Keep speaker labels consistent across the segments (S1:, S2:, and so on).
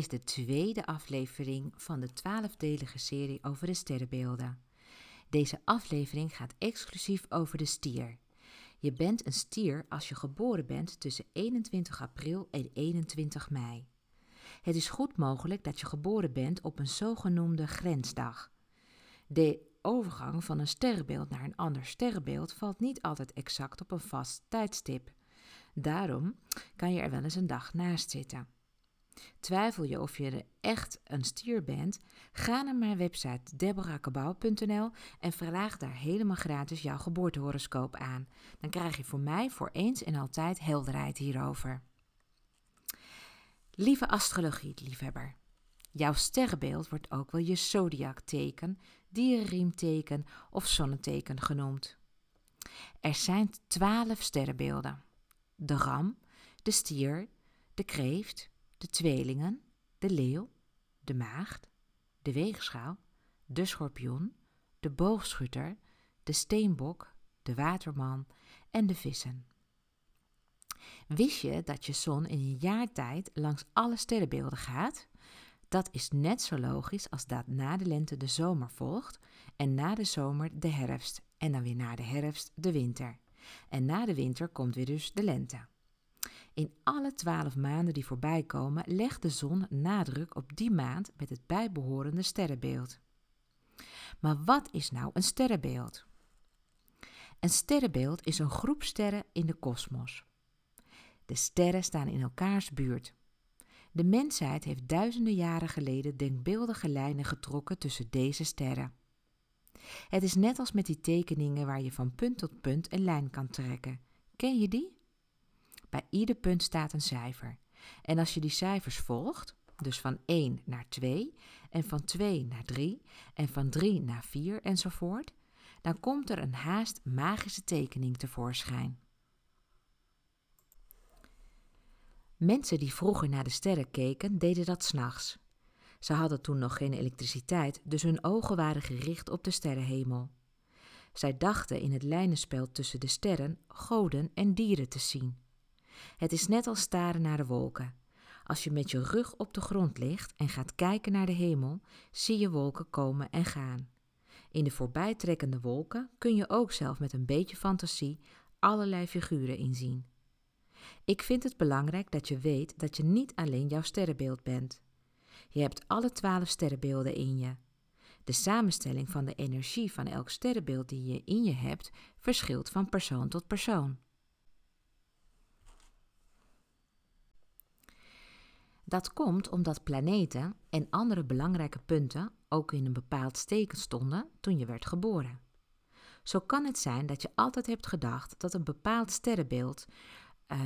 S1: Is de tweede aflevering van de twaalfdelige serie over de sterrenbeelden. Deze aflevering gaat exclusief over de stier. Je bent een stier als je geboren bent tussen 21 april en 21 mei. Het is goed mogelijk dat je geboren bent op een zogenoemde grensdag. De overgang van een sterrenbeeld naar een ander sterrenbeeld valt niet altijd exact op een vast tijdstip. Daarom kan je er wel eens een dag naast zitten. Twijfel je of je echt een stier bent? Ga naar mijn website deborahkabau.nl en vraag daar helemaal gratis jouw geboortehoroscoop aan. Dan krijg je voor mij voor eens en altijd helderheid hierover. Lieve astrologie-liefhebber, jouw sterrenbeeld wordt ook wel je zodiakteken, dierenriemteken of zonneteken genoemd. Er zijn twaalf sterrenbeelden. De ram, de stier, de kreeft, de tweelingen, de leeuw, de maagd, de weegschaal, de schorpioen, de boogschutter, de steenbok, de waterman en de vissen. Wist je dat je zon in een jaar tijd langs alle sterrenbeelden gaat? Dat is net zo logisch als dat na de lente de zomer volgt en na de zomer de herfst en dan weer na de herfst de winter. En na de winter komt weer dus de lente. In alle twaalf maanden die voorbij komen, legt de zon nadruk op die maand met het bijbehorende sterrenbeeld. Maar wat is nou een sterrenbeeld? Een sterrenbeeld is een groep sterren in de kosmos. De sterren staan in elkaars buurt. De mensheid heeft duizenden jaren geleden denkbeeldige lijnen getrokken tussen deze sterren. Het is net als met die tekeningen waar je van punt tot punt een lijn kan trekken. Ken je die? Bij ieder punt staat een cijfer. En als je die cijfers volgt, dus van 1 naar 2 en van 2 naar 3 en van 3 naar 4 enzovoort, dan komt er een haast magische tekening tevoorschijn. Mensen die vroeger naar de sterren keken, deden dat s'nachts. Ze hadden toen nog geen elektriciteit, dus hun ogen waren gericht op de sterrenhemel. Zij dachten in het lijnenspel tussen de sterren goden en dieren te zien. Het is net als staren naar de wolken. Als je met je rug op de grond ligt en gaat kijken naar de hemel, zie je wolken komen en gaan. In de voorbijtrekkende wolken kun je ook zelf met een beetje fantasie allerlei figuren inzien. Ik vind het belangrijk dat je weet dat je niet alleen jouw sterrenbeeld bent. Je hebt alle twaalf sterrenbeelden in je. De samenstelling van de energie van elk sterrenbeeld die je in je hebt verschilt van persoon tot persoon. Dat komt omdat planeten en andere belangrijke punten ook in een bepaald teken stonden toen je werd geboren. Zo kan het zijn dat je altijd hebt gedacht dat een bepaald sterrenbeeld uh,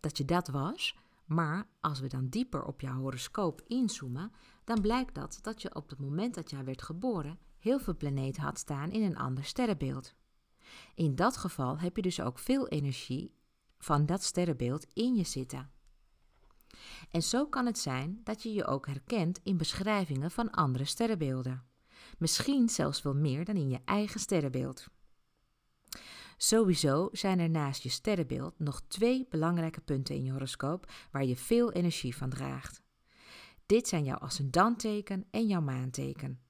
S1: dat je dat was, maar als we dan dieper op jouw horoscoop inzoomen, dan blijkt dat dat je op het moment dat jij werd geboren heel veel planeten had staan in een ander sterrenbeeld. In dat geval heb je dus ook veel energie van dat sterrenbeeld in je zitten. En zo kan het zijn dat je je ook herkent in beschrijvingen van andere sterrenbeelden. Misschien zelfs wel meer dan in je eigen sterrenbeeld. Sowieso zijn er naast je sterrenbeeld nog twee belangrijke punten in je horoscoop waar je veel energie van draagt. Dit zijn jouw ascendanteken en jouw maanteken.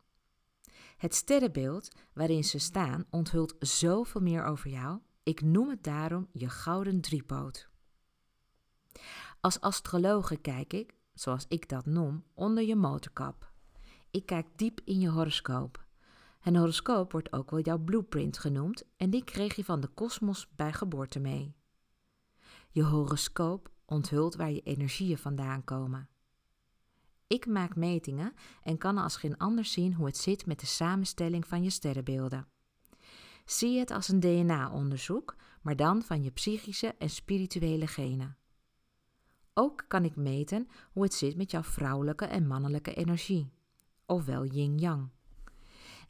S1: Het sterrenbeeld waarin ze staan onthult zoveel meer over jou. Ik noem het daarom je gouden driepoot. Als astrologe kijk ik, zoals ik dat noem, onder je motorkap. Ik kijk diep in je horoscoop. Een horoscoop wordt ook wel jouw blueprint genoemd en die kreeg je van de kosmos bij geboorte mee. Je horoscoop onthult waar je energieën vandaan komen. Ik maak metingen en kan als geen ander zien hoe het zit met de samenstelling van je sterrenbeelden. Zie het als een DNA-onderzoek, maar dan van je psychische en spirituele genen. Ook kan ik meten hoe het zit met jouw vrouwelijke en mannelijke energie, ofwel yin-yang.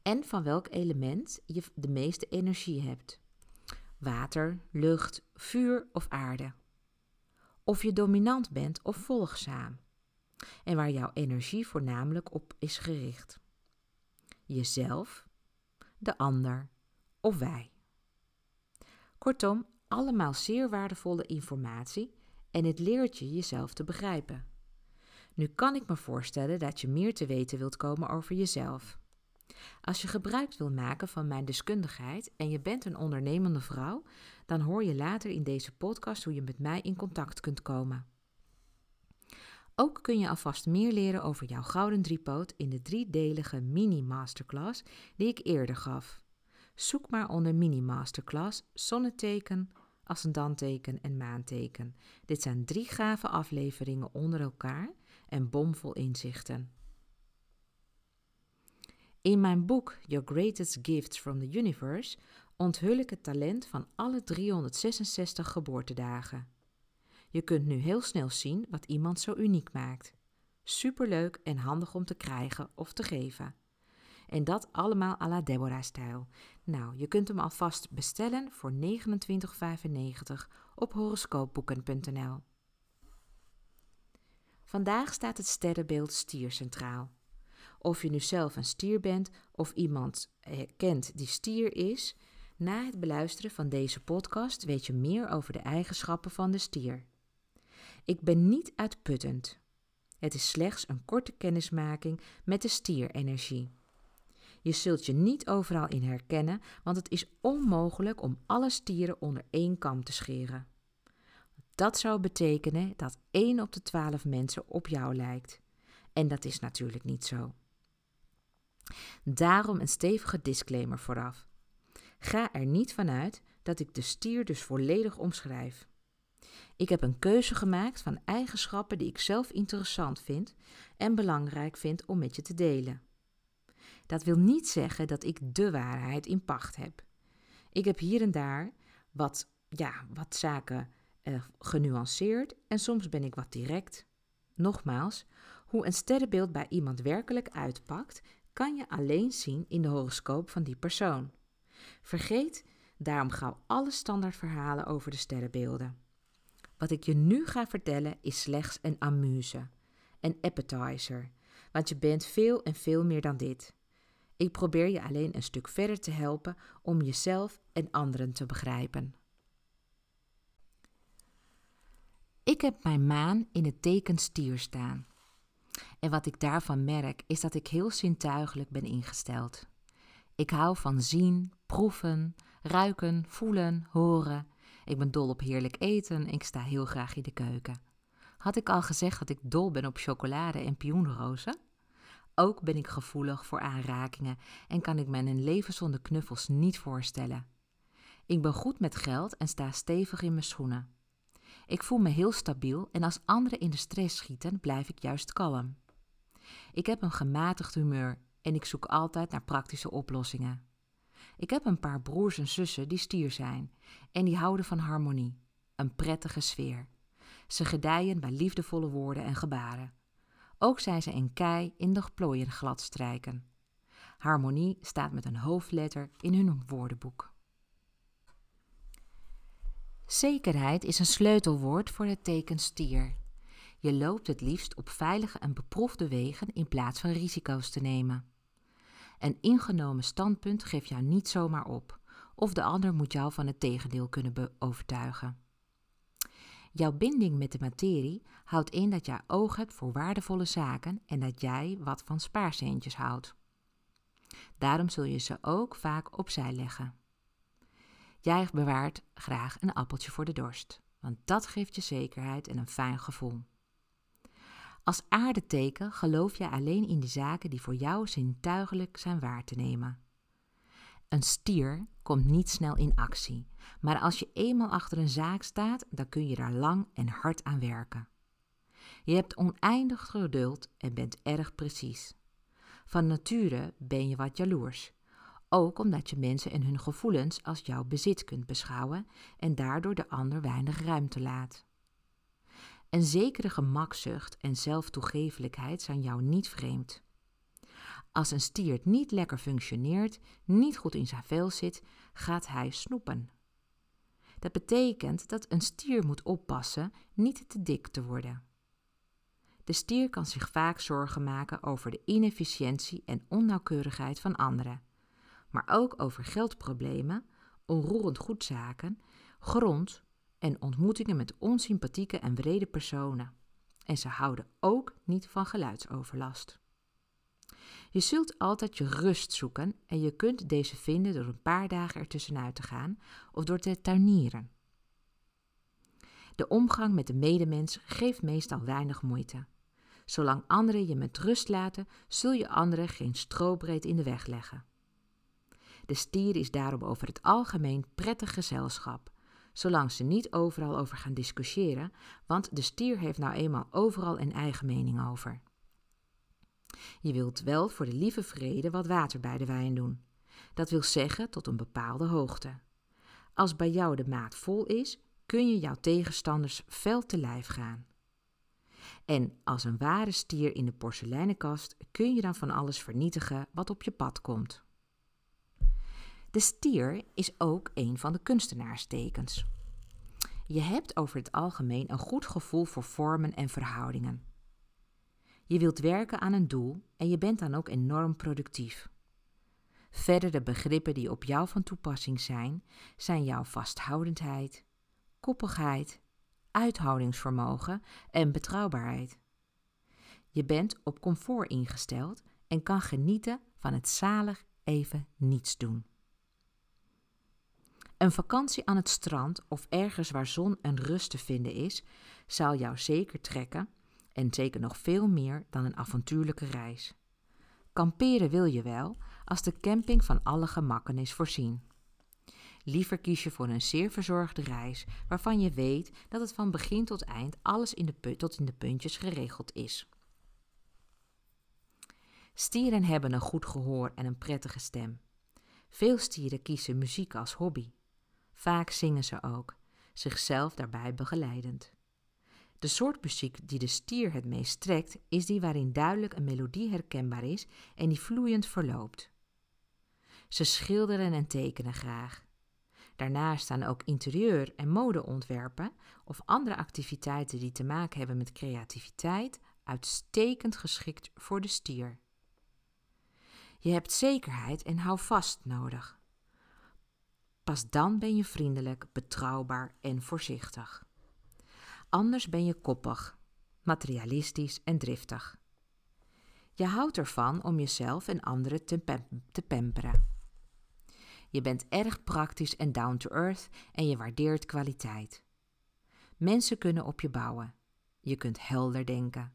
S1: En van welk element je de meeste energie hebt: water, lucht, vuur of aarde. Of je dominant bent of volgzaam. En waar jouw energie voornamelijk op is gericht. Jezelf, de ander of wij. Kortom, allemaal zeer waardevolle informatie en het leert je jezelf te begrijpen. Nu kan ik me voorstellen dat je meer te weten wilt komen over jezelf. Als je gebruik wil maken van mijn deskundigheid en je bent een ondernemende vrouw, dan hoor je later in deze podcast hoe je met mij in contact kunt komen. Ook kun je alvast meer leren over jouw gouden driepoot in de driedelige mini-masterclass die ik eerder gaf. Zoek maar onder mini-masterclass zonneteken, ascendanteken en maanteken. Dit zijn drie gave afleveringen onder elkaar en bomvol inzichten. In mijn boek Your Greatest Gifts from the Universe onthul ik het talent van alle 366 geboortedagen. Je kunt nu heel snel zien wat iemand zo uniek maakt. Superleuk en handig om te krijgen of te geven. En dat allemaal à la Deborah-stijl. Nou, je kunt hem alvast bestellen voor 29,95 op horoscoopboeken.nl. Vandaag staat het sterrenbeeld stier centraal. Of je nu zelf een stier bent of iemand kent die stier is, na het beluisteren van deze podcast weet je meer over de eigenschappen van de stier. Ik ben niet uitputtend. Het is slechts een korte kennismaking met de stierenergie. Je zult je niet overal in herkennen, want het is onmogelijk om alle stieren onder één kam te scheren. Dat zou betekenen dat 1 op de 12 mensen op jou lijkt. En dat is natuurlijk niet zo. Daarom een stevige disclaimer vooraf. Ga er niet vanuit dat ik de stier dus volledig omschrijf. Ik heb een keuze gemaakt van eigenschappen die ik zelf interessant vind en belangrijk vind om met je te delen. Dat wil niet zeggen dat ik de waarheid in pacht heb. Ik heb hier en daar wat, ja, wat zaken uh, genuanceerd en soms ben ik wat direct. Nogmaals, hoe een sterrenbeeld bij iemand werkelijk uitpakt, kan je alleen zien in de horoscoop van die persoon. Vergeet daarom gauw alle standaardverhalen over de sterrenbeelden. Wat ik je nu ga vertellen is slechts een amuse, een appetizer, want je bent veel en veel meer dan dit. Ik probeer je alleen een stuk verder te helpen om jezelf en anderen te begrijpen. Ik heb mijn maan in het teken stier staan. En wat ik daarvan merk is dat ik heel zintuigelijk ben ingesteld. Ik hou van zien, proeven, ruiken, voelen, horen. Ik ben dol op heerlijk eten en ik sta heel graag in de keuken. Had ik al gezegd dat ik dol ben op chocolade en pioenrozen? Ook ben ik gevoelig voor aanrakingen en kan ik me een leven zonder knuffels niet voorstellen. Ik ben goed met geld en sta stevig in mijn schoenen. Ik voel me heel stabiel en als anderen in de stress schieten, blijf ik juist kalm. Ik heb een gematigd humeur en ik zoek altijd naar praktische oplossingen. Ik heb een paar broers en zussen die stier zijn en die houden van harmonie, een prettige sfeer. Ze gedijen bij liefdevolle woorden en gebaren. Ook zijn ze een kei in de plooien gladstrijken. Harmonie staat met een hoofdletter in hun woordenboek. Zekerheid is een sleutelwoord voor het teken stier. Je loopt het liefst op veilige en beproefde wegen in plaats van risico's te nemen. Een ingenomen standpunt geeft jou niet zomaar op, of de ander moet jou van het tegendeel kunnen overtuigen. Jouw binding met de materie houdt in dat jij oog hebt voor waardevolle zaken en dat jij wat van spaarcentjes houdt. Daarom zul je ze ook vaak opzij leggen. Jij bewaart graag een appeltje voor de dorst, want dat geeft je zekerheid en een fijn gevoel. Als aardeteken geloof je alleen in de zaken die voor jou zintuigelijk zijn waar te nemen. Een stier komt niet snel in actie, maar als je eenmaal achter een zaak staat, dan kun je daar lang en hard aan werken. Je hebt oneindig geduld en bent erg precies. Van nature ben je wat jaloers, ook omdat je mensen en hun gevoelens als jouw bezit kunt beschouwen en daardoor de ander weinig ruimte laat. Een zekere gemakzucht en zelftoegevelijkheid zijn jou niet vreemd. Als een stier niet lekker functioneert, niet goed in zijn vel zit, gaat hij snoepen. Dat betekent dat een stier moet oppassen niet te dik te worden. De stier kan zich vaak zorgen maken over de inefficiëntie en onnauwkeurigheid van anderen, maar ook over geldproblemen, onroerend goedzaken, grond en ontmoetingen met onsympathieke en wrede personen. En ze houden ook niet van geluidsoverlast. Je zult altijd je rust zoeken en je kunt deze vinden door een paar dagen ertussenuit te gaan of door te tuinieren. De omgang met de medemens geeft meestal weinig moeite. Zolang anderen je met rust laten, zul je anderen geen strobreed in de weg leggen. De stier is daarom over het algemeen prettig gezelschap, zolang ze niet overal over gaan discussiëren, want de stier heeft nou eenmaal overal een eigen mening over. Je wilt wel voor de lieve vrede wat water bij de wijn doen. Dat wil zeggen tot een bepaalde hoogte. Als bij jou de maat vol is, kun je jouw tegenstanders fel te lijf gaan. En als een ware stier in de porseleinenkast kun je dan van alles vernietigen wat op je pad komt. De stier is ook een van de kunstenaarstekens. Je hebt over het algemeen een goed gevoel voor vormen en verhoudingen. Je wilt werken aan een doel en je bent dan ook enorm productief. Verder de begrippen die op jou van toepassing zijn, zijn jouw vasthoudendheid, koppigheid, uithoudingsvermogen en betrouwbaarheid. Je bent op comfort ingesteld en kan genieten van het zalig even niets doen. Een vakantie aan het strand of ergens waar zon en rust te vinden is, zal jou zeker trekken en zeker nog veel meer dan een avontuurlijke reis. Kamperen wil je wel, als de camping van alle gemakken is voorzien. Liever kies je voor een zeer verzorgde reis, waarvan je weet dat het van begin tot eind alles in de tot in de puntjes geregeld is. Stieren hebben een goed gehoor en een prettige stem. Veel stieren kiezen muziek als hobby. Vaak zingen ze ook, zichzelf daarbij begeleidend. De soort muziek die de stier het meest trekt, is die waarin duidelijk een melodie herkenbaar is en die vloeiend verloopt. Ze schilderen en tekenen graag. Daarnaast staan ook interieur- en modeontwerpen of andere activiteiten die te maken hebben met creativiteit uitstekend geschikt voor de stier. Je hebt zekerheid en houvast nodig. Pas dan ben je vriendelijk, betrouwbaar en voorzichtig. Anders ben je koppig, materialistisch en driftig. Je houdt ervan om jezelf en anderen te, te pamperen. Je bent erg praktisch en down to earth en je waardeert kwaliteit. Mensen kunnen op je bouwen. Je kunt helder denken.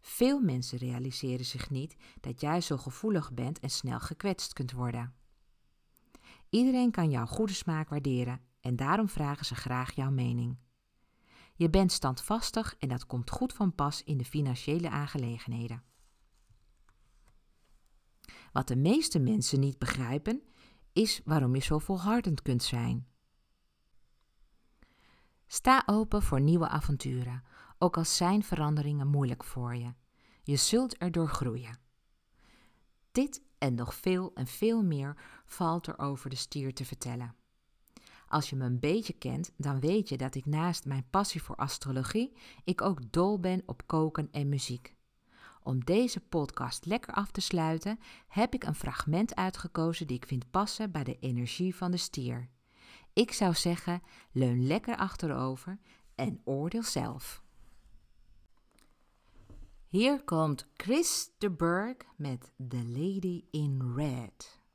S1: Veel mensen realiseren zich niet dat jij zo gevoelig bent en snel gekwetst kunt worden. Iedereen kan jouw goede smaak waarderen en daarom vragen ze graag jouw mening. Je bent standvastig en dat komt goed van pas in de financiële aangelegenheden. Wat de meeste mensen niet begrijpen, is waarom je zo volhardend kunt zijn. Sta open voor nieuwe avonturen, ook al zijn veranderingen moeilijk voor je. Je zult erdoor groeien. Dit en nog veel en veel meer valt er over de stier te vertellen. Als je me een beetje kent, dan weet je dat ik naast mijn passie voor astrologie, ik ook dol ben op koken en muziek. Om deze podcast lekker af te sluiten, heb ik een fragment uitgekozen die ik vind passen bij de energie van de stier. Ik zou zeggen, leun lekker achterover en oordeel zelf. Hier komt Chris de Burg met The Lady in Red.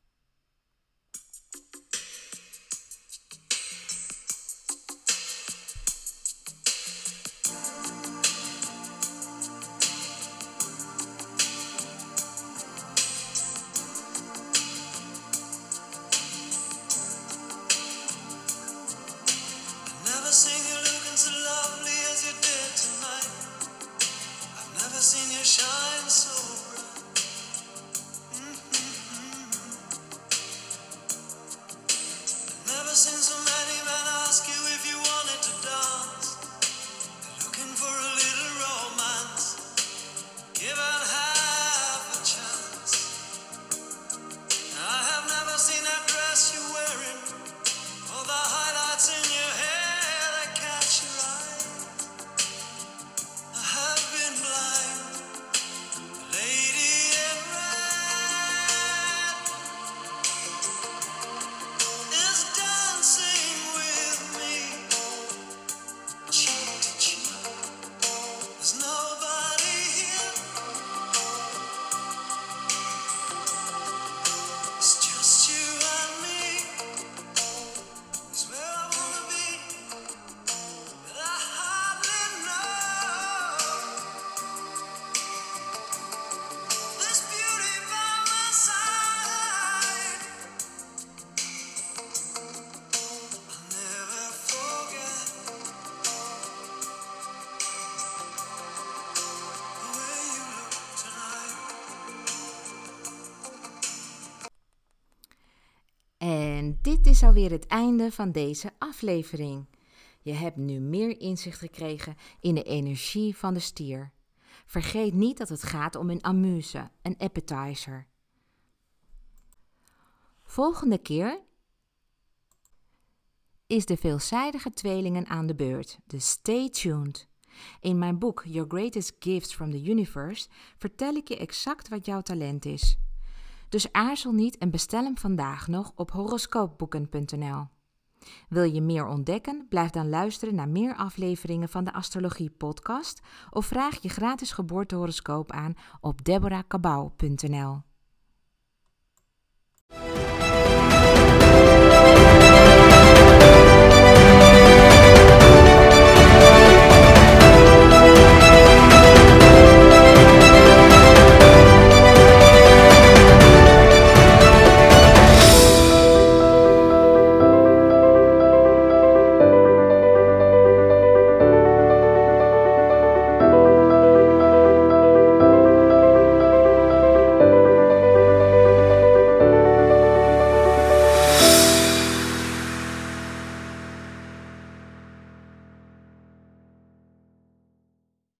S1: Is alweer het einde van deze aflevering. Je hebt nu meer inzicht gekregen in de energie van de stier. Vergeet niet dat het gaat om een amuse, een appetizer. Volgende keer is de veelzijdige tweelingen aan de beurt, dus stay tuned. In mijn boek Your Greatest Gifts from the Universe vertel ik je exact wat jouw talent is. Dus aarzel niet en bestel hem vandaag nog op horoscoopboeken.nl. Wil je meer ontdekken? Blijf dan luisteren naar meer afleveringen van de Astrologie Podcast of vraag je gratis geboortehoroscoop aan op deborahkabau.nl.